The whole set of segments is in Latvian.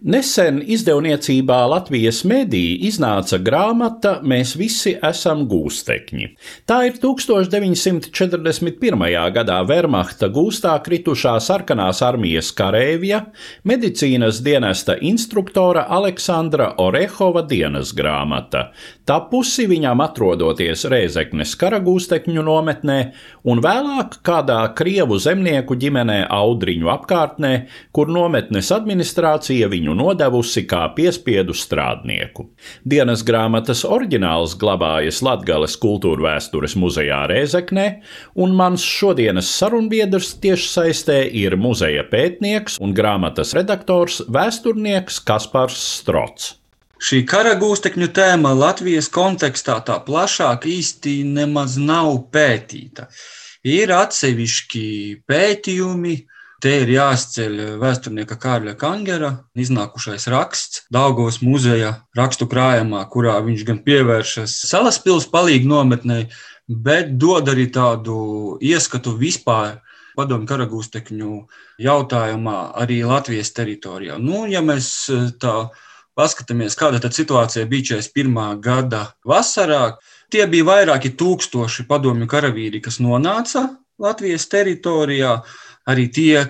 Nesen izdevniecībā Latvijas mediji iznāca grāmata Mēs visi esam gūstekņi. Tā ir 1941. gadā Wehrmachta gūstā kritušā sarkanās armijas karēvja, medicīnas dienesta instruktora Aleksandra Orehova dienas grāmata, tapusi viņam atrodoties Rēzeknes karagūstekņu nometnē un vēlāk kādā krievu zemnieku ģimenē Audriņu apkārtnē, kur nometnes administrācija viņu nodevusi kā piespiedu strādnieku. Dienas grāmatas oriģināls glabājas Latgales kultūra vēstures muzejā Rēzeknē, un mans šodienas sarunbiedrs tiešsaistē ir muzeja pētnieks un grāmatas redaktors vēsturnieks Kaspars Strots. Šī kara gūstekņu tēma Latvijas kontekstā tā plašāk īsti nemaz nav pētīta. Ir atsevišķi pētījumi, Te ir jāsceļ vēsturnieka Kārļa Kangera iznākušais raksts Daugos muzeja rakstu krājumā, kurā viņš gan pievēršas salaspils palīgu nometnei, bet dod arī tādu ieskatu vispār padomju karagūstekņu jautājumā arī Latvijas teritorijā. Nu, ja mēs tā paskatāmies, kāda tad situācija bija 41. gada vasarā, tie bija vairāki tūkstoši padomju karavīri, kas nonāca Latvijas teritorijā arī tie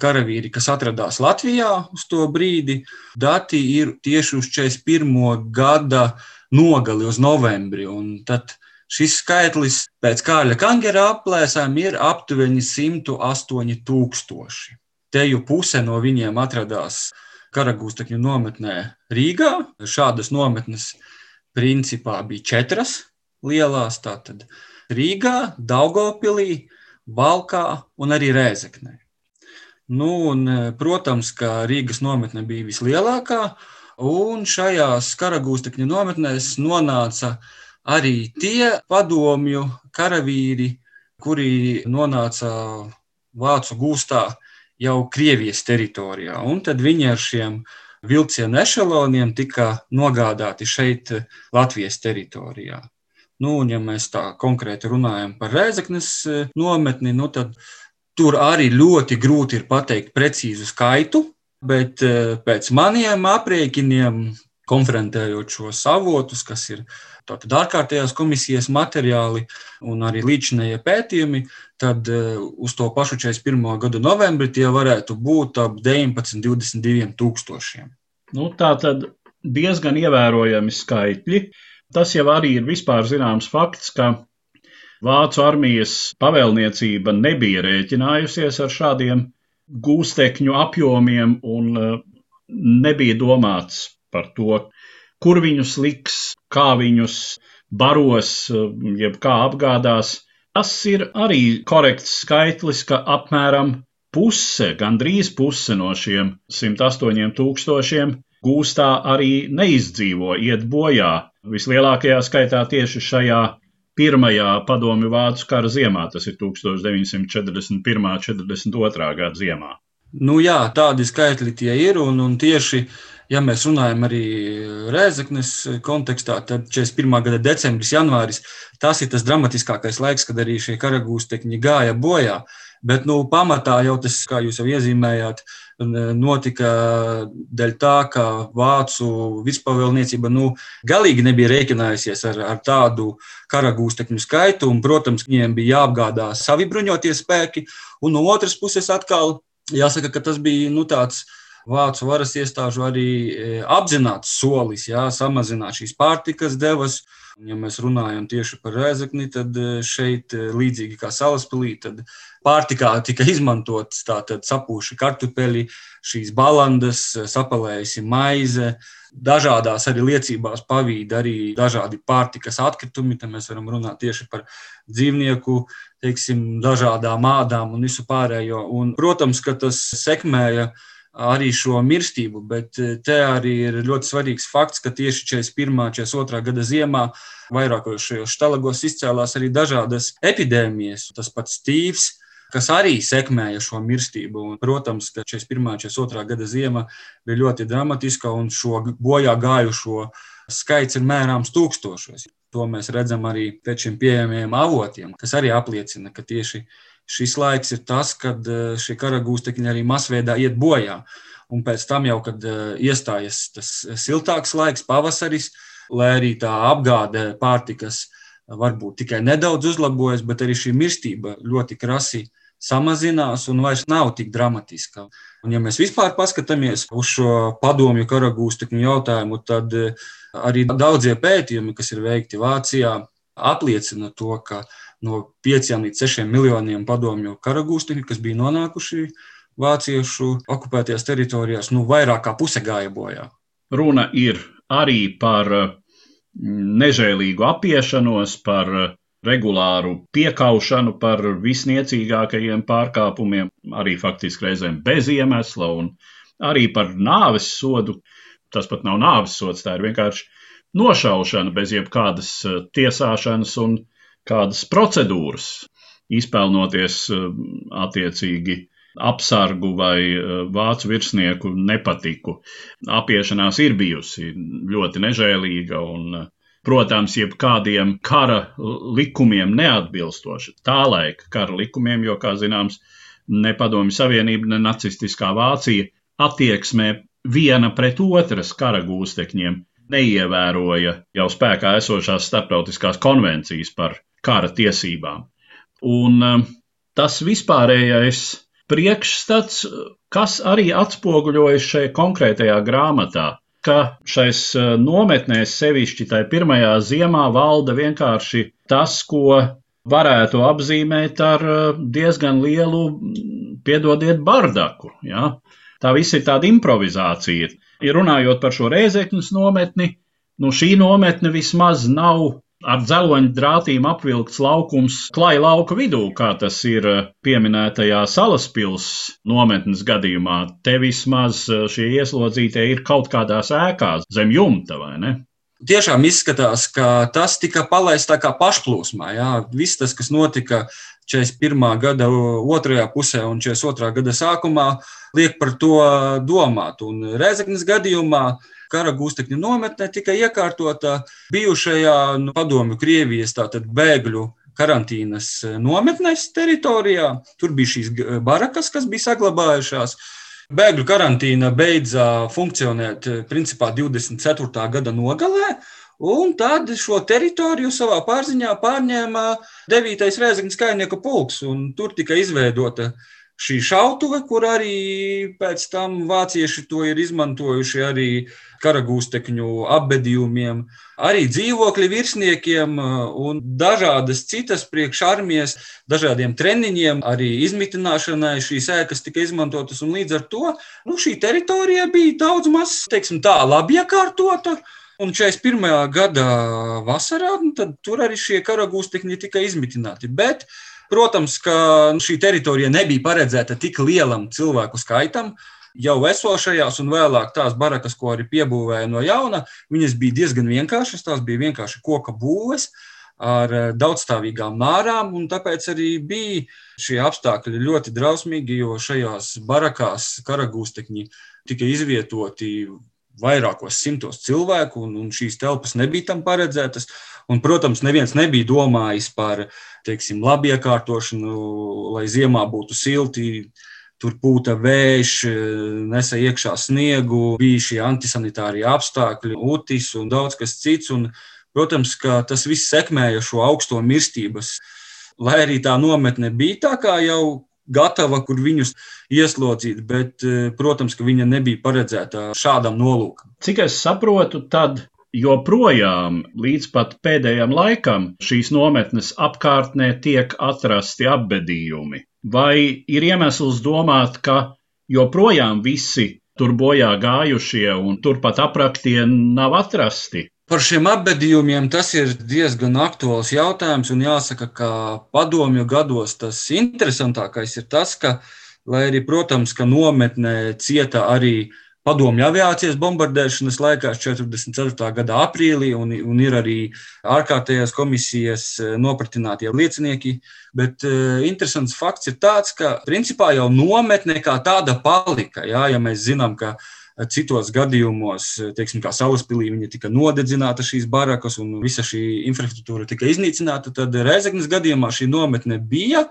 karavīri, kas atradās Latvijā uz to brīdi, dati ir tieši uz 41. gada nogali, uz novembri. Šis skaitlis pēc Kārļa Kangera aplēsēm ir aptuveni 108 tūkstoši. Teju puse no viņiem atradās karagūstekņu nometnē Rīgā. Šādas nometnes principā bija četras lielās, tātad Rīgā, Daugopilī, Balkā un arī Rēzeknē. Nu, un, protams, ka Rīgas nometne bija vislielākā, un šajās karagūstekņu nometnēs nonāca arī tie padomju karavīri, kuri nonāca Vācu gūstā jau Krievijas teritorijā. Un tad viņi ar šiem vilcienu ešaloniem tika nogādāti šeit, Latvijas teritorijā. Nu, un, ja mēs tā konkrēti runājam par Rēzaknes nometni, nu, tad tur arī ļoti grūti ir pateikt precīzu skaitu, bet pēc maniem aprēķiniem, konfrontējot šos avotus, kas ir tātad ārkārtējās komisijas materiāli un arī līdzinējie pētījumi, tad uz to pašu 41. gada novembri tie varētu būt ap 19, 22 tūkstošiem. Nu, tā tad diezgan ievērojami skaitļi. Tas jau arī ir vispār zināms fakts, ka Vācu armijas pavēlniecība nebija rēķinājusies ar šādiem gūstekņu apjomiem un nebija domāts par to, kur viņus liks, kā viņus baros, jeb kā apgādās. Tas ir arī korekts skaitlis, ka apmēram puse, gandrīz puse no šiem 108 tūkstošiem gūstā arī neizdzīvo, iet bojā. Vislielākajā skaitā tieši šajā pirmajā padomju vācu kara ziemā, tas ir 1941. un 42. gada ziemā. Nu jā, tādi skaitļi tie ir, un, un tieši, ja mēs runājam arī Rēzaknes kontekstā, tad 41. gada decembris, janvāris, tas ir tas dramatiskākais laiks, kad arī šie karagūstekņi gāja bojā. Bet, nu, pamatā jau tas, kā jūs jau iezīmējāt, notika dēļ tā, ka vācu virspavēlniecība nu, galīgi nebija rēķinājusies ar, ar tādu karagūstekņu skaitu, un, protams, viņiem bija jāapgādā savi bruņotie spēki, un no otras puses atkal jāsaka, ka tas bija nu, tāds vācu varas iestāžu arī apzināts solis, jā, samazināt šīs pārtikas devas. Ja mēs runājam tieši par rēzakni, tad šeit, līdzīgi kā salaspēlī, tad pārtikā tika izmantotas tātad sapūši kartupeļi, šīs balandas, sapalējusi maize, dažādās arī liecībās pavīd arī dažādi pārtikas atkritumi. Tad mēs varam runāt tieši par dzīvnieku, teiksim, dažādām ādām un visu pārējo. Un, protams, ka tas sekmēja arī šo mirstību, bet te arī ir ļoti svarīgs fakts, ka tieši 41. un 42. gada ziemā vairākos šajos štalagos izcēlās arī dažādas epidēmijas. Tas pats stīvs, kas arī sekmēja šo mirstību. Un, protams, ka 41. un 42. gada ziema bija ļoti dramatiska, un šo bojā gājušo skaits ir mērāms tūkstošos. To mēs redzam arī pēc šiem pieejamiem avotiem, kas arī apliecina, ka tieši šis laiks ir tas, kad eh, šie karagūstekņi arī masveidā iet bojā. Un pēc tam, jau, kad eh, iestājas tas siltāks laiks, pavasaris, lai arī tā apgāde pārtikas varbūt tikai nedaudz uzlabojas, bet arī šī mirstība ļoti krasi samazinās un vairs nav tik dramatiska. Un, ja mēs vispār paskatāmies uz šo padomju karagūstekņu jautājumu, tad eh, arī daudzie pētījumi, kas ir veikti Vācijā, apliecina to, ka no 5 līdz 6 miljoniem padomju karagūstekņu, kas bija nonākuši vāciešu okupētajās teritorijās, nu, vairāk kā puse gāja bojā. Runa ir arī par nežēlīgu apiešanos, par regulāru piekaušanu par visniecīgākajiem pārkāpumiem, arī faktiski reizēm bez iemesla, un arī par nāves sodu. Tas pat nav nāves sods, tā ir vienkārši nošaušana bez jebkādas eh, tiesāšanas un kādas procedūras, izpelnoties eh, attiecīgi apsargu vai eh, vācu virsnieku nepatiku. Apiešanās ir bijusi ļoti nežēlīga un protams, jebkādiem kara likumiem neatbilstoši. Tā laika kara likumiem, jo, kā zināms, ne Padomju Savienība, ne nacistiskā Vācija attieksmē viena pret otras kara gūstekņiem neievēroja jau spēkā esošās starptautiskās konvencijas par kara tiesībām. Un um, tas vispārējais priekšstats, kas arī atspoguļojas šajā konkrētajā grāmatā, ka šais e, nometnēs, sevišķi tajā pirmajā ziemā, valda vienkārši tas, ko varētu apzīmēt ar e, diezgan lielu, piedodiet, bardaku. Ja? Tā viss ir tāda improvizācija. Ja runājot par šo rēzekņus nometni, nu šī nometne vismaz nav ar dzeloņu drātīm apvilkts laukums klāja lauka vidū, kā tas ir eh, pieminētajā salaspils nometnes gadījumā. Te vismaz eh, šie ieslodzītie ir kaut kādās ēkās zem jumta, vai ne? Tiešām izskatās, ka tas tika palaists tā kā pašplūsmā. Jā. Viss tas, kas notika 41. gada otrajā pusē un 42. gada sākumā, liek par to domāt. Un Reizeknas gadījumā kara gūstekņu nometne tika iekārtota bijušajā nu, padomju Krievijas bēgļu karantīnas e, nometnes teritorijā. Tur bija šīs barakas, kas bija saglabājušās. Bēgļu karantīna beidza funkcionēt e, principā 24. gada nogalē. Un tad šo teritoriju savā pārziņā pārņēma 9. Rēzakņas kainieku pulks, un tur tika izveidota šī šautuve, kur arī pēc tam vācieši to ir izmantojuši arī karagūstekņu apbedījumiem, arī dzīvokļu virsniekiem uh, un dažādas citas priekšarmijas, dažādiem treniņiem, arī izmitināšanai šīs ēkas tika izmantotas. Līdz ar to nu, šī teritorija bija daudz maz, teiksim tā, labi iekārtota. Un 41. gada vasarā nu, tur arī šie karagūstekņi tika izmitināti. Bet, protams, ka šī teritorija nebija paredzēta tik lielam cilvēku skaitam jau esošajās un vēlāk tās barakas, ko arī piebūvēja no jauna, viņas bija diezgan vienkāršas. Tās bija vienkārši koka būves ar eh, daudzstāvīgām nārām, un tāpēc arī bija šie apstākļi ļoti drausmīgi, jo šajās barakās karagūstekņi tika izvietoti vairākos simtos cilvēku, un, un šīs telpas nebija tam paredzētas. Un, protams, neviens nebija domājis par teiksim, labi iekārtošanu, lai ziemā būtu silti Tur pūta vējš, nesa iekšā sniegu, bija šie antisanitārie apstākļi, utis un daudz kas cits. Un, protams, ka tas viss sekmēja šo augsto mirstības. Lai arī tā nometne bija tā kā jau gatava, kur viņus ieslodzīt, bet, eh, protams, ka viņa nebija paredzēta šādam nolūkam. Cik es saprotu, tad joprojām līdz pat pēdējam laikam šīs nometnes apkārtnē tiek atrasti apbedījumi. Vai ir iemesls domāt, ka joprojām visi tur bojā gājušie un turpat apraktie nav atrasti? Par šiem apbedījumiem tas ir diezgan aktuāls jautājums. Un jāsaka, ka padomju gados tas interesantākais ir tas, ka, lai arī, protams, ka nometnē cieta arī padomju aviācijas bombardēšanas laikā, 44. gada aprīlī, un, un ir arī ārkārtējās komisijas nopratinātie liecinieki. Bet uh, interesants fakts ir tāds, ka principā jau nometne kā tāda palika. Jā, ja mēs zinām, ka Citos gadījumos, teiksim, kā Salaspīlī, viņa tika nodedzināta šīs barakas un visa šī infrastruktūra tika iznīcināta. Tad Reizeknas gadījumā šī nometne bija,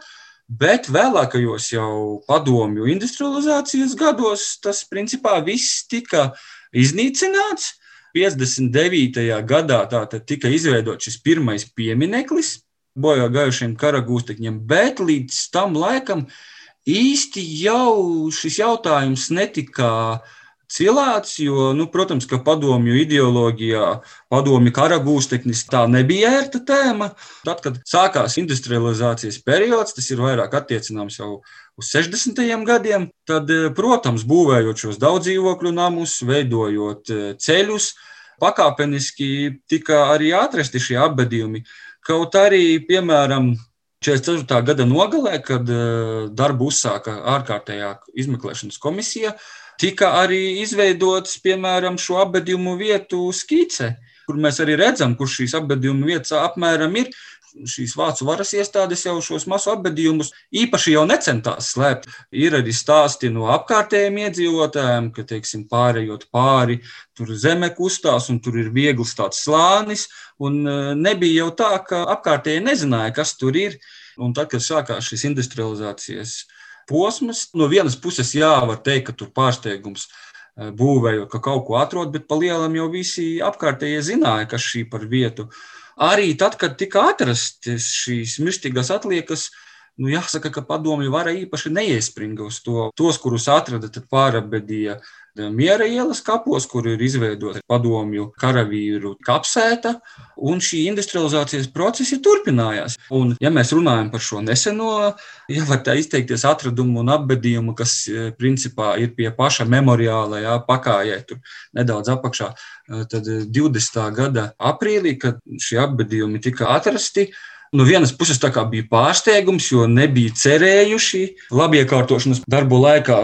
bet vēlākajos jau padomju industrializācijas gados tas principā viss tika iznīcināts. 59. gadā tātad tika izveidots šis pirmais piemineklis bojā gājušiem karagūstekņiem, bet līdz tam laikam īsti jau šis jautājums netika cilāts, jo, nu, protams, ka padomju ideoloģijā, padomju kara gūsteknis tā nebija ērta tēma. Tad, kad sākās industrializācijas periods, tas ir vairāk attiecināms jau uz 60. gadiem, tad, eh, protams, būvējot šos daudz dzīvokļu namus, veidojot eh, ceļus, pakāpeniski tika arī atrasti šie apbedījumi. Kaut arī, piemēram, 44. gada nogalē, kad eh, darbu uzsāka ārkārtējā izmeklēšanas komisija, tika arī izveidots, piemēram, šo apbedījumu vietu skice, kur mēs arī redzam, kur šīs apbedījumu vietas apmēram ir. Šīs vācu varas iestādes jau šos masu apbedījumus īpaši jau necentās slēpt. Ir arī stāsti no apkārtējiem iedzīvotājiem, ka, teiksim, pārējot pāri, tur zeme kustās un tur ir viegls tāds slānis. Un e, nebija jau tā, ka apkārtējie nezināja, kas tur ir. Un tad, kad sākās šis industrializācijas posms. No vienas puses, jā, var teikt, ka tur pārsteigums eh, būvējot, ka kaut ko atrod, bet pa lielam jau visi apkārtējie zināja, kas šī par vietu. Arī tad, kad tika atrastas šīs mirstīgās atliekas, nu, jāsaka, ka padomju vara īpaši neiespringa uz to. Tos, kurus atrada, tad pārabedīja Miera ielas kapos, kur ir izveidota padomju karavīru kapsēta, un šī industrializācijas procesi turpinājās. Un, ja mēs runājam par šo neseno, ja var tā izteikties, atradumu un apbedījumu, kas e, principā ir pie paša memoriāla, jā, pakājē, tur nedaudz apakšā, e, tad 20. gada aprīlī, kad šie apbedījumi tika atrasti, no vienas puses bija pārsteigums, jo nebija cerējuši labiekārtošanas darbu laikā,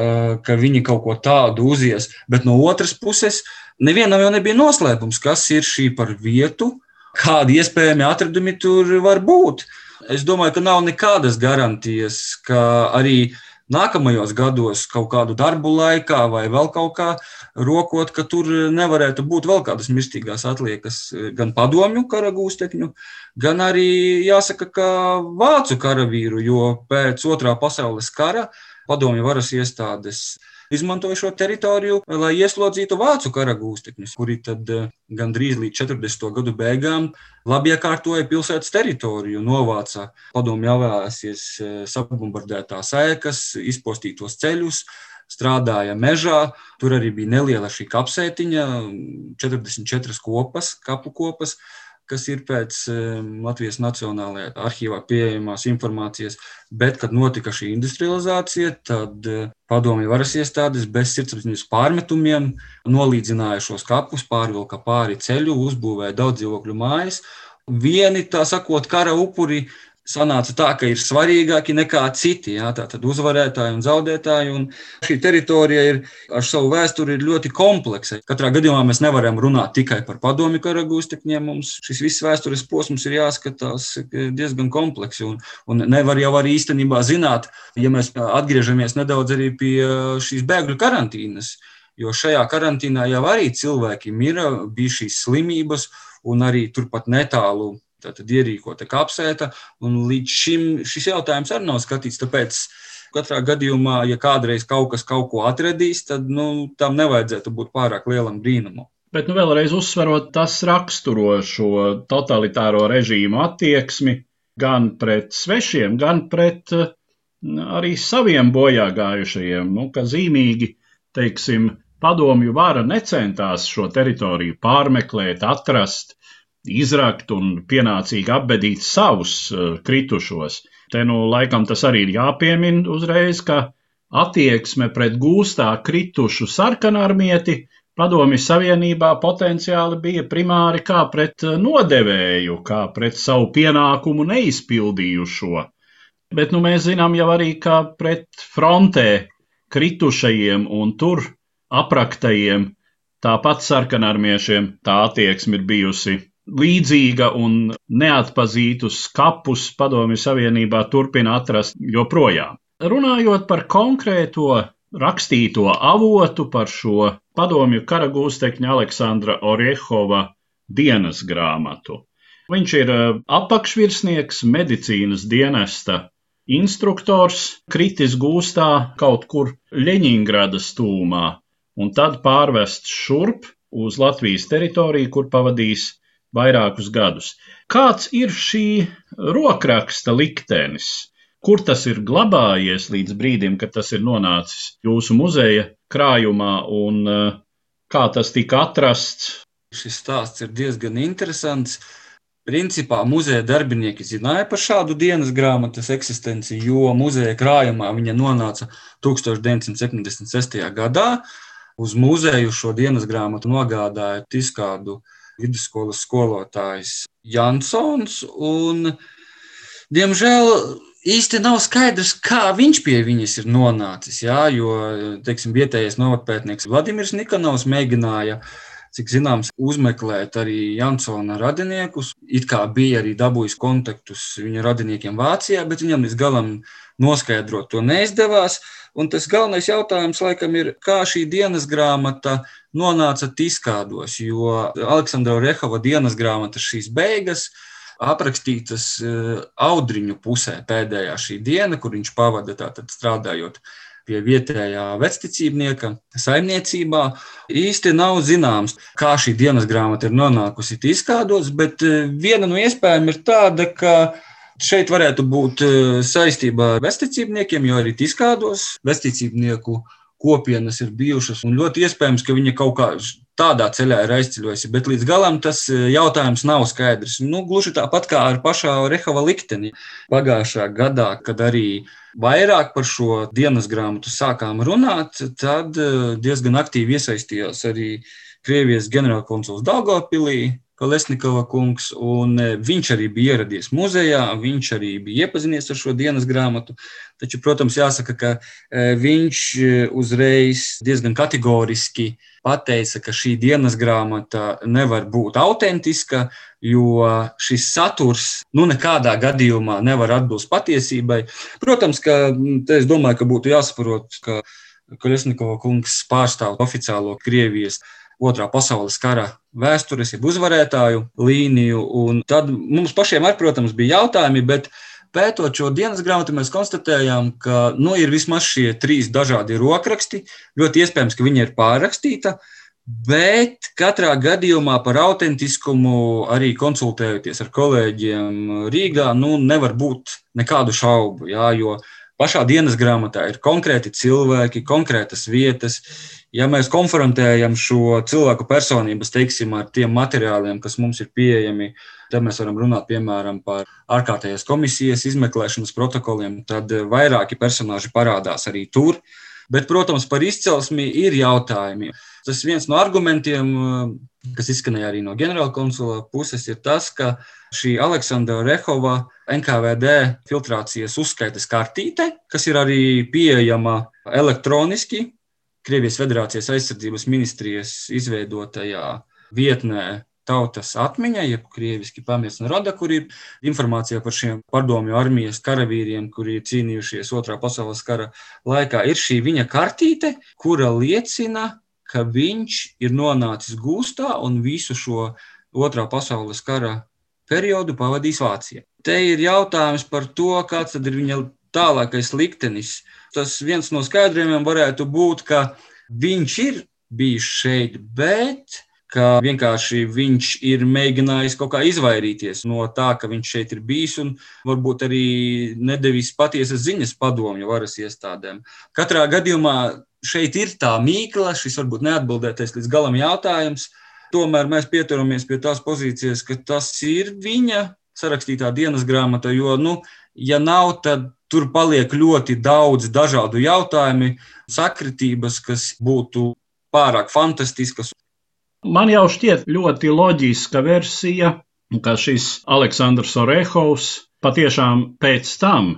ka viņi kaut ko tādu uzies. Bet no otras puses, nevienam jau nebija noslēpums, kas ir šī par vietu, kādi iespējami atradumi tur var būt. Es domāju, ka nav nekādas garantijas, ka arī nākamajos gados, kaut kādu darbu laikā vai vēl kaut kā rokot, ka tur nevarētu būt vēl kādas mirstīgās atliekas, gan padomju karagūstekņu, gan arī jāsaka, ka vācu karavīru, jo pēc otrā pasaules kara padomju varas iestādes izmantoja šo teritoriju, lai ieslodzītu vācu karagūstekņus, kuri tad eh, gandrīz līdz 40. gadu beigām labi iekārtoja pilsētas teritoriju, novāca padomju avēsies eh, sabumbardētās ēkas, izpostītos ceļus, strādāja mežā. Tur arī bija neliela šī kapsētiņa, 44 kopas, kapu kopas kas ir pēc Latvijas Nacionālajā arhīvā pieejamās informācijas. Bet, kad notika šī industrializācija, tad eh, padomju varas iestādes bez sirdsapziņas pārmetumiem nolīdzināja šos kapus, pārvilka pāri ceļu, uzbūvēja daudz dzīvokļu mājas. Vieni, tā sakot, kara upuri sanāca tā, ka ir svarīgāki nekā citi. Jā, tātad uzvarētāji un zaudētāji. Un šī teritorija ir ar savu vēsturi ļoti kompleksa. Katrā gadījumā mēs nevaram runāt tikai par padomju kara gūstekņiem. Mums šis viss vēstures posms ir jāskatās diezgan kompleksi. Un, un nevar jau arī īstenībā zināt, ja mēs atgriežamies nedaudz arī pie šīs bēgļu karantīnas. Jo šajā karantīnā jau arī cilvēki mira, bija šīs slimības, un arī turpat netālu tātad ierīkota kapsēta, līdz šim šis jautājums arī nav skatīts. Tāpēc katrā gadījumā, ja kādreiz kaut kas kaut ko atradīs, tad nu, tam nevajadzētu būt pārāk lielam brīnumam. Bet nu, vēlreiz uzsverot, tas raksturo šo totalitāro režīmu attieksmi gan pret svešiem, gan pret uh, arī saviem bojā gājušajiem, nu, ka zīmīgi, teiksim, padomju vara necentās šo teritoriju pārmeklēt, atrast, izrakt un pienācīgi apbedīt savus uh, kritušos. Te nu laikam tas arī ir jāpiemin uzreiz, ka attieksme pret gūstā kritušu sarkanarmieti Padomju Savienībā potenciāli bija primāri kā pret nodevēju, kā pret savu pienākumu neizpildījušo. Bet nu, mēs zinām jau arī, ka pret frontē kritušajiem un tur apraktajiem, tāpat sarkanarmiešiem tā attieksme ir bijusi līdzīga un neatpazītus kapus Padomju Savienībā turpina atrast joprojām. Runājot par konkrēto rakstīto avotu par šo padomju karagūstekņa Aleksandra Oriehova dienas grāmatu. Viņš ir eh, apakšvirsnieks medicīnas dienesta instruktors, kritis gūstā kaut kur Ļeņingradas tūmā un tad pārvests šurp uz Latvijas teritoriju, kur pavadīs vairākus gadus. Kāds ir šī rokraksta liktenis? Kur tas ir glabājies līdz brīdim, kad tas ir nonācis jūsu muzeja krājumā un eh, kā tas tika atrasts? Šis stāsts ir diezgan interesants. Principā muzeja darbinieki zināja par šādu dienas grāmatas eksistenci, jo muzeja krājumā viņa nonāca 1976. gadā. Uz muzeju šo dienas grāmatu nogādāja Tiskādu vidusskolas skolotājs Jansons. Un, diemžēl īsti nav skaidrs, kā viņš pie viņas ir nonācis. Jā, jo teiksim, vietējais novatpētnieks Vladimirs Nikonovs mēģināja cik zināms, uzmeklēt arī Jansona radiniekus. It kā bija arī dabūjis kontaktus viņa radiniekiem Vācijā, bet viņam līdz galam noskaidrot to neizdevās. Un tas galvenais jautājums, laikam, ir, kā šī dienas grāmata nonāca Tiskādos, jo Aleksandra Rehova dienas grāmatas šīs beigas aprakstītas eh, audriņu pusē pēdējā šī diena, kur viņš pavada tātad strādājot pie vietējā vecticībnieka saimniecībā. Īsti nav zināms, kā šī dienas grāmata ir nonākusi izkādos, bet eh, viena no iespējām ir tāda, ka šeit varētu būt eh, saistībā ar vecticībniekiem, jo arī izkādos vecticībnieku kopienas ir bijušas. Un ļoti iespējams, ka viņa kaut kā tādā ceļā ir aizceļojusi, bet līdz galam tas e, jautājums nav skaidrs. Nu, gluži tāpat kā ar pašā Rehava likteni. Pagājušā gadā, kad arī vairāk par šo dienas grāmatu sākām runāt, tad e, diezgan aktīvi iesaistījās arī Krievijas ģenerālkonsuls Daugopilī, Kalesnikova kungs, un e, viņš arī bija ieradies muzejā, viņš arī bija iepazinies ar šo dienas grāmatu. Taču, protams, jāsaka, ka e, viņš e, uzreiz diezgan kategoriski pateica, ka šī dienas grāmata nevar būt autentiska, jo šis saturs nu, nekādā gadījumā nevar atbilst patiesībai. Protams, ka es domāju, ka būtu jāsaprot, ka Kolesnikova kungs pārstāv oficiālo Krievijas Otrā pasaules kara vēstures, jeb uzvarētāju līniju. Un tad mums pašiem, ar, protams, bija jautājumi, bet pētot šo dienas grāmatu, mēs konstatējām, ka nu, ir vismaz šie trīs dažādi rokraksti. Ļoti iespējams, ka viņi ir pārrakstīti. Bet katrā gadījumā par autentiskumu, arī konsultējoties ar kolēģiem Rīgā, nu, nevar būt nekādu šaubu. Jā, jo pašā dienas grāmatā ir konkrēti cilvēki, konkrētas vietas, ja mēs konfrontējam šo cilvēku personības, teiksim, ar tiem materiāliem, kas mums ir pieejami, tad mēs varam runāt piemēram par ārkārtējās komisijas izmeklēšanas protokoliem, tad vairāki personāži parādās arī tur. Bet, protams, par izcelsmi ir jautājumi. Tas viens no argumentiem, kas izskanēja arī no ģenerālkonsula puses, ir tas, ka šī Aleksandra Rehova NKVD filtrācijas uzskaitas kartīte, kas ir arī pieejama elektroniski, Krievijas Federācijas aizsardzības ministrijas izveidotajā vietnē tautas atmiņa, jeb krieviski pamirs un rada, kur ir informācija par šiem padomju armijas karavīriem, kuri ir cīnījušies Otrā pasaules kara laikā. Ir šī viņa kartīte, kura liecina, ka viņš ir nonācis gūstā un visu šo Otrā pasaules kara periodu pavadījis Vācijā. Te ir jautājums par to, kāds ir viņa tālākais liktenis tas viens no skaidrojumiem varētu būt, ka viņš ir bijis šeit, bet ka vienkārši viņš ir mēģinājis kaut kā izvairīties no tā, ka viņš šeit ir bijis un varbūt arī nedevis patiesas ziņas padomju varas iestādēm. Katrā gadījumā šeit ir tā mīkla, šis varbūt neatbildētais līdz galam jautājums. Tomēr mēs pieturamies pie tās pozīcijas, ka tas ir viņa sarakstītā dienas grāmata, jo, nu, ja nav, tad tur paliek ļoti daudz dažādu jautājumu, sakritības, kas būtu pārāk fantastiskas. Man jau šķiet ļoti loģiska versija, ka šis Aleksandrs Orehovs patiešām pēc tam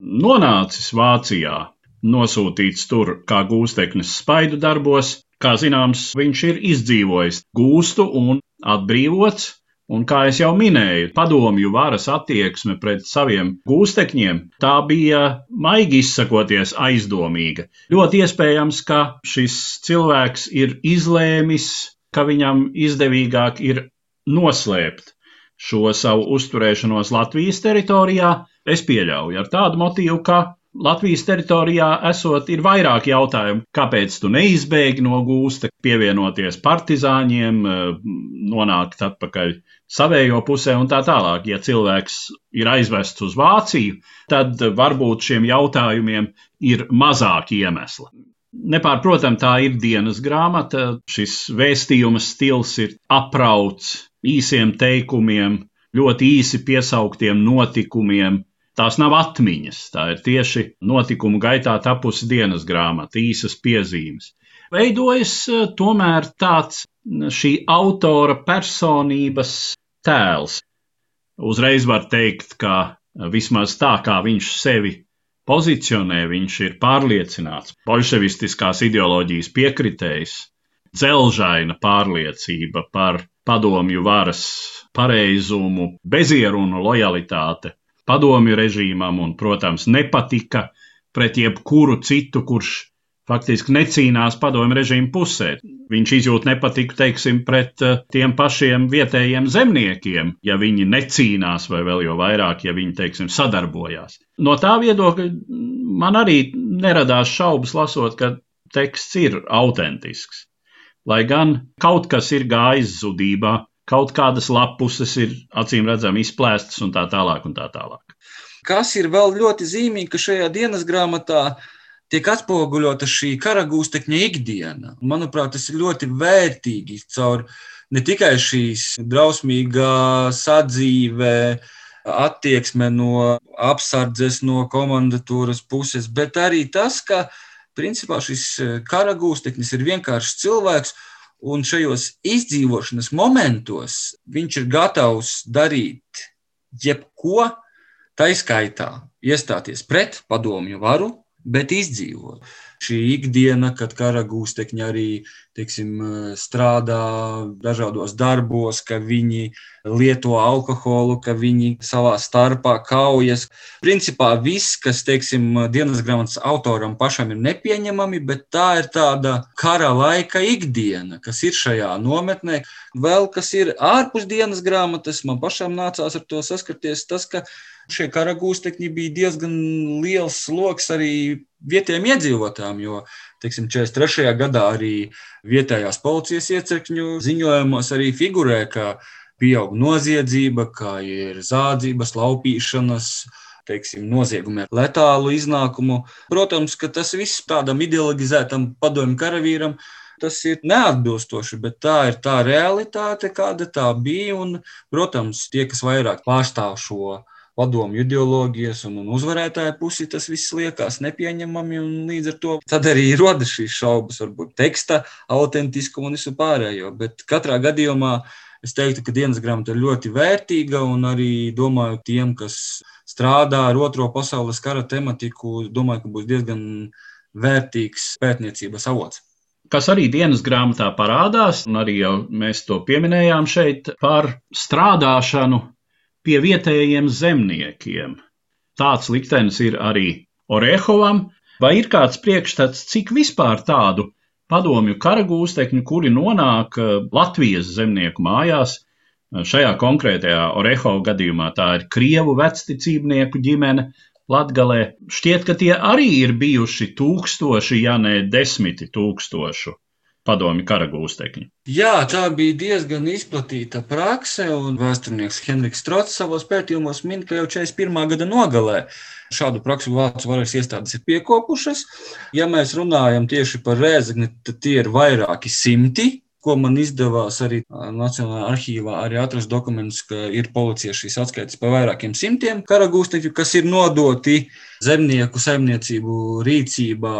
nonācis Vācijā, nosūtīts tur kā gūsteknis spaidu darbos. Kā zināms, viņš ir izdzīvojis gūstu un atbrīvots, Un, kā jau minēju, padomju varas attieksme pret saviem gūstekņiem, tā bija, maigi izsakoties, aizdomīga. Ļoti iespējams, ka šis cilvēks ir izlēmis, ka viņam izdevīgāk ir noslēpt šo savu uzturēšanos Latvijas teritorijā. Es pieļauju ar tādu motīvu, ka Latvijas teritorijā esot ir vairāk jautājumu, kāpēc tu neizbēgi no gūsta, pievienoties partizāņiem, eh, nonākt atpakaļ savējo pusē un tā tālāk. Ja cilvēks ir aizvests uz Vāciju, tad varbūt šiem jautājumiem ir mazāk iemesla. Nepārprotam, tā ir dienas grāmata. Šis vēstījuma stils ir aprauts īsiem teikumiem, ļoti īsi piesauktiem notikumiem, Tās nav atmiņas, tā ir tieši notikumu gaitā tapusi dienas grāmata, īsas piezīmes. Veidojas e, tomēr tāds šī autora personības tēls. Uzreiz var teikt, ka vismaz tā kā viņš sevi pozicionē, viņš ir pārliecināts, bolševistiskās ideoloģijas piekritējs, dzelžaina pārliecība par padomju varas pareizumu, bezierunu lojalitāte padomju režīmam un, protams, nepatika pret jebkuru citu, kurš faktiski necīnās padomju režīmu pusē. Viņš izjūt nepatiku, teiksim, pret eh, tiem pašiem vietējiem zemniekiem, ja viņi necīnās, vai vēl jau vairāk, ja viņi, teiksim, sadarbojās. No tā viedokļa man arī neradās šaubas lasot, ka teksts ir autentisks. Lai gan kaut kas ir gājis zudībā, kaut kādas lapuses ir acīm redzami izplēstas un tā tālāk. Un tā tālāk. Kas ir vēl ļoti zīmīgi, ka šajā dienas grāmatā tiek atspoguļota šī karagūstekņa ikdiena. Manuprāt, tas ir ļoti vērtīgi caur ne tikai šīs drausmīgā sadzīvē, attieksme no apsardzes, no komandatūras puses, bet arī tas, ka principā šis karagūsteknis ir vienkāršs cilvēks, Un šajos izdzīvošanas momentos viņš ir gatavs darīt jebko, tā izskaitā iestāties pret padomju varu, bet izdzīvot šī ikdiena, kad kara gūstekņi arī teiksim, strādā dažādos darbos, ka viņi lieto alkoholu, ka viņi savā starpā kaujas. Principā viss, kas teiksim, dienas grāmatas autoram pašam ir nepieņemami, bet tā ir tāda kara laika ikdiena, kas ir šajā nometnē. Vēl kas ir ārpus dienas grāmatas, man pašam nācās ar to saskarties. Tas, šie karagūstekņi bija diezgan liels sloks arī vietējiem iedzīvotājiem, jo, teiksim, 43. gadā arī vietējās policijas iecirkņu ziņojumos arī figurē, ka pieaug noziedzība, kā ir zādzības, laupīšanas, teiksim, noziegumi ar letālu iznākumu. Protams, ka tas viss tādam ideologizētam padomju karavīram tas ir neatbilstoši, bet tā ir tā realitāte, kāda tā bija. Un, protams, tie, kas vairāk pārstāv šo padomju ideoloģijas un, un uzvarētāja pusi, tas viss liekas nepieņemami. Līdz ar to arī rodas šīs šaubas, varbūt teksta autentiskumu un visu pārējo. Bet katrā gadījumā es teiktu, ka dienas grāmata ir ļoti vērtīga un arī domāju, tiem, kas strādā ar Otro pasaules kara tematiku, domāju, ka būs diezgan vērtīgs pētniecības avots kas arī dienas grāmatā parādās, un arī jau mēs to pieminējām šeit, par strādāšanu pie vietējiem zemniekiem. Tāds liktenis ir arī Orehovam, vai ir kāds priekšstats, cik vispār tādu padomju karagūstekņu, kuri nonāk eh, Latvijas zemnieku mājās, eh, šajā konkrētajā Orehova gadījumā tā ir Krievu vecticībnieku ģimene, Latgalē. Šķiet, ka tie arī ir bijuši tūkstoši, ja ne desmiti tūkstošu padomi karagūstekņi. Jā, tā bija diezgan izplatīta prakse, un vēsturnieks Henriks Strots savos pētījumos min, ka jau 41. gada nogalē šādu praksi vācu varas iestādes ir piekopušas. Ja mēs runājam tieši par rēzakni, tad tie ir vairāki simti ko man izdevās arī Nacionālajā arhīvā arī atrast dokumentus, ka ir policija šīs atskaites par vairākiem simtiem karagūstekļu, kas ir nodoti zemnieku saimniecību rīcībā.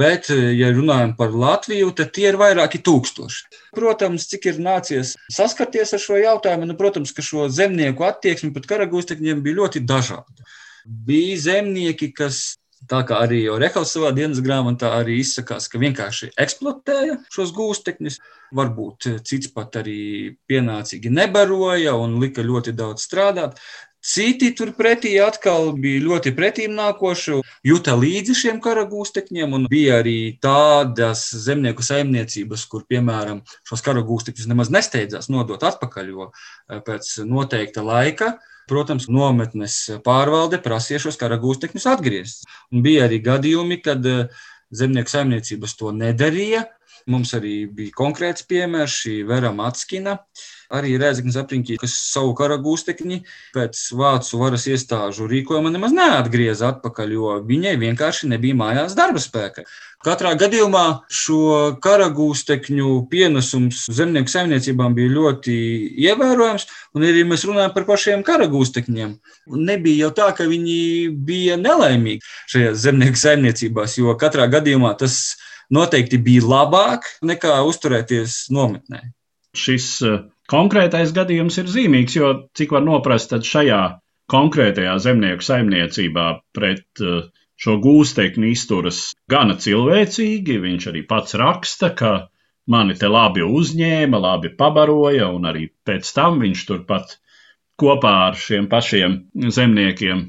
Bet, ja runājam par Latviju, tad tie ir vairāki tūkstoši. Protams, cik ir nācies saskarties ar šo jautājumu, nu, protams, ka šo zemnieku attieksme pret karagūstekņiem bija ļoti dažāda. Bija zemnieki, kas Tā kā arī Rehals savā dienas grāmatā arī izsakās, ka vienkārši eksploatēja šos gūstekņus, varbūt cits pat arī pienācīgi nebaroja un lika ļoti daudz strādāt. Citi turpretī atkal bija ļoti pretīm nākoši, juta līdzi šiem karagūstekņiem, un bija arī tādas zemnieku saimniecības, kur, piemēram, šos karagūstekņus nemaz nesteidzās nodot atpakaļ, jo eh, pēc noteikta laika Protams, nometnes pārvalde prasīja šos karagūstekņus atgriezt. Un bija arī gadījumi, kad eh, zemnieku saimniecības to nedarīja. Mums arī bija konkrēts piemērs, šī Vera Matskina, arī Rēzaknis apriņķī, kas savu karagūstekņi pēc vācu varas iestāžu rīkojuma nemaz neatgrieza atpakaļ, jo viņai vienkārši nebija mājās darba spēka. Katrā gadījumā šo karagūstekņu pienesums zemnieku saimniecībām bija ļoti ievērojams, un arī mēs runājam par pašiem karagūstekņiem. Nebija jau tā, ka viņi bija nelaimīgi šajās zemnieku saimniecībās, jo katrā gadījumā tas noteikti bija labāk nekā uzturēties nometnē. Šis eh, konkrētais gadījums ir zīmīgs, jo, cik var noprast, tad šajā konkrētajā zemnieku saimniecībā pret uh, šo gūstekni izturas gana cilvēcīgi. Viņš arī pats raksta, ka mani te labi uzņēma, labi pabaroja, un arī pēc tam viņš turpat kopā ar šiem pašiem zemniekiem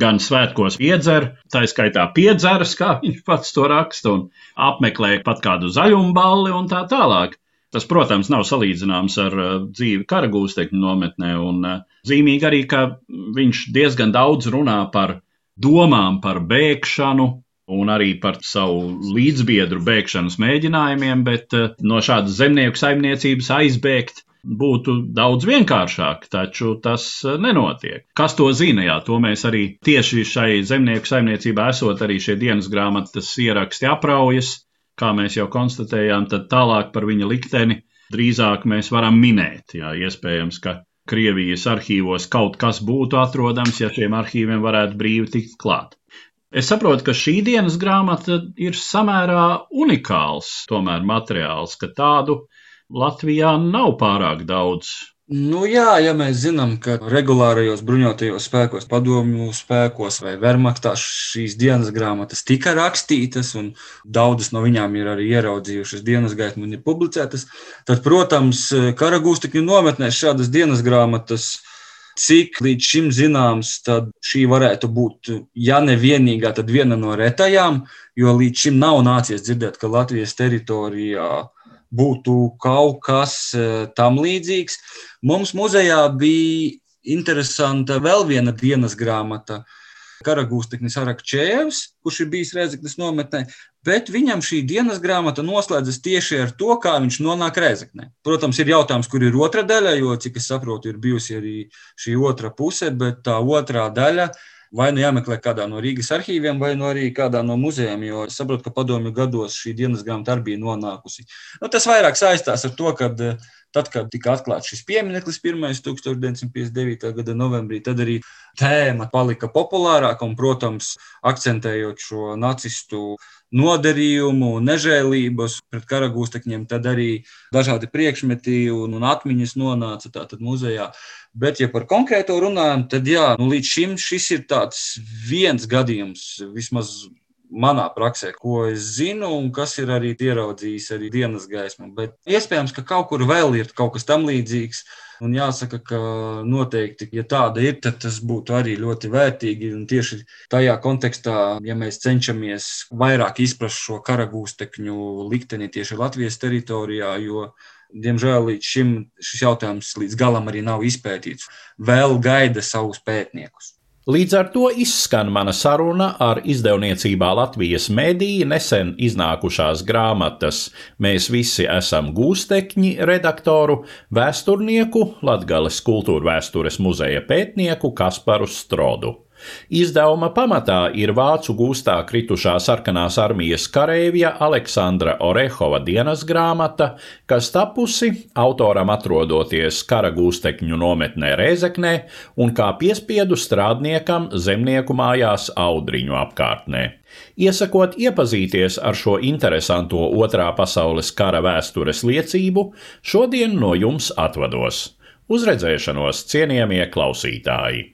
gan svētkos iedzer, tā skaitā piedzeras, kā viņš pats to raksta, un apmeklē pat kādu zaļumballi un tā tālāk. Tas, protams, nav salīdzināms ar uh, dzīvi karagūstekņu nometnē, un uh, zīmīgi arī, ka viņš diezgan daudz runā par domām par bēgšanu un arī par savu līdzbiedru bēgšanas mēģinājumiem, bet eh, no šādas zemnieku saimniecības aizbēgt būtu daudz vienkāršāk, taču tas eh, nenotiek. Kas to zina? Jā, to mēs arī tieši šai zemnieku saimniecībā esot arī šie dienas grāmatas ieraksti apraujas, kā mēs jau konstatējām, tad tālāk par viņa likteni drīzāk mēs varam minēt. Jā, iespējams, ka Krievijas arhīvos kaut kas būtu atrodams, ja šiem arhīviem varētu brīvi tikt klāt. Es saprotu, ka šī dienas grāmata ir samērā unikāls tomēr materiāls, ka tādu Latvijā nav pārāk daudz. Nu, jā, ja mēs zinām, ka regulārajos bruņotajos spēkos, padomju spēkos vai vermaktā šīs dienas grāmatas tika rakstītas, un daudzas no viņām ir arī ieraudzījušas dienas gaismu un ir publicētas, tad, protams, karagūstekņu nometnēs šādas dienas grāmatas. Cik līdz šim zināms, tad šī varētu būt, ja ne vienīgā, tad viena no retajām, jo līdz šim nav nācies dzirdēt, ka Latvijas teritorijā būtu kaut kas eh, tam līdzīgs. Mums muzejā bija interesanta vēl viena dienas grāmata. Karagūsteknis Arakčēvs, kurš ir bijis Rēzeknes nometnē, bet viņam šī dienas grāmata noslēdzas tieši ar to, kā viņš nonāk Rēzeknē. Protams, ir jautājums, kur ir otra daļa, jo, cik es saprotu, ir bijusi arī šī otra puse, bet tā otrā daļa ir vai nu jāmeklē kādā no Rīgas arhīviem, vai nu arī kādā no muzejiem, jo es saprotu, ka padomju gados šī dienas grāmata arī bija nonākusi. Nu, tas vairāk saistās ar to, ka tad, kad tika atklāts šis piemineklis 1959. gada novembrī, tad arī tēma palika populārāka un, protams, akcentējot šo nacistu nodarījumu, nežēlības pret karagūstekņiem, tad arī dažādi priekšmeti un, un atmiņas nonāca tātad muzejā. Bet, ja par konkrēto runājam, tad jā, nu, līdz šim šis ir viens gadījums, vismaz manā praksē, ko es zinu, un kas ir arī ieraudzījis arī dienas gaismu. Bet iespējams, ka kaut kur vēl ir kaut kas tam līdzīgs. Un jāsaka, ka noteikti, ja tāda ir, tad tas būtu arī ļoti vērtīgi. Un tieši tajā kontekstā, ja mēs cenšamies vairāk izprast šo karagūstekņu likteni tieši Latvijas teritorijā, jo diemžēl līdz šim šis jautājums līdz galam arī nav izpētīts. Vēl gaida savus pētniekus. Līdz ar to izskan mana saruna ar izdevniecībā Latvijas mediju nesen iznākušās grāmatas Mēs visi esam gūstekņi redaktoru, vēsturnieku, Latgales kultūrvēstures muzeja pētnieku Kasparu Strodu. Izdevuma pamatā ir vācu gūstā kritušā sarkanās armijas kareivja Aleksandra Orehova dienas grāmata, kas tapusi autoram atrodoties kara gūstekņu nometnē Rēzeknē un kā piespiedu strādniekam zemnieku mājās Audriņu apkārtnē. Iesakot iepazīties ar šo interesanto otrā pasaules kara vēstures liecību, šodien no jums atvados. Uz redzēšanos, cienījamie klausītāji!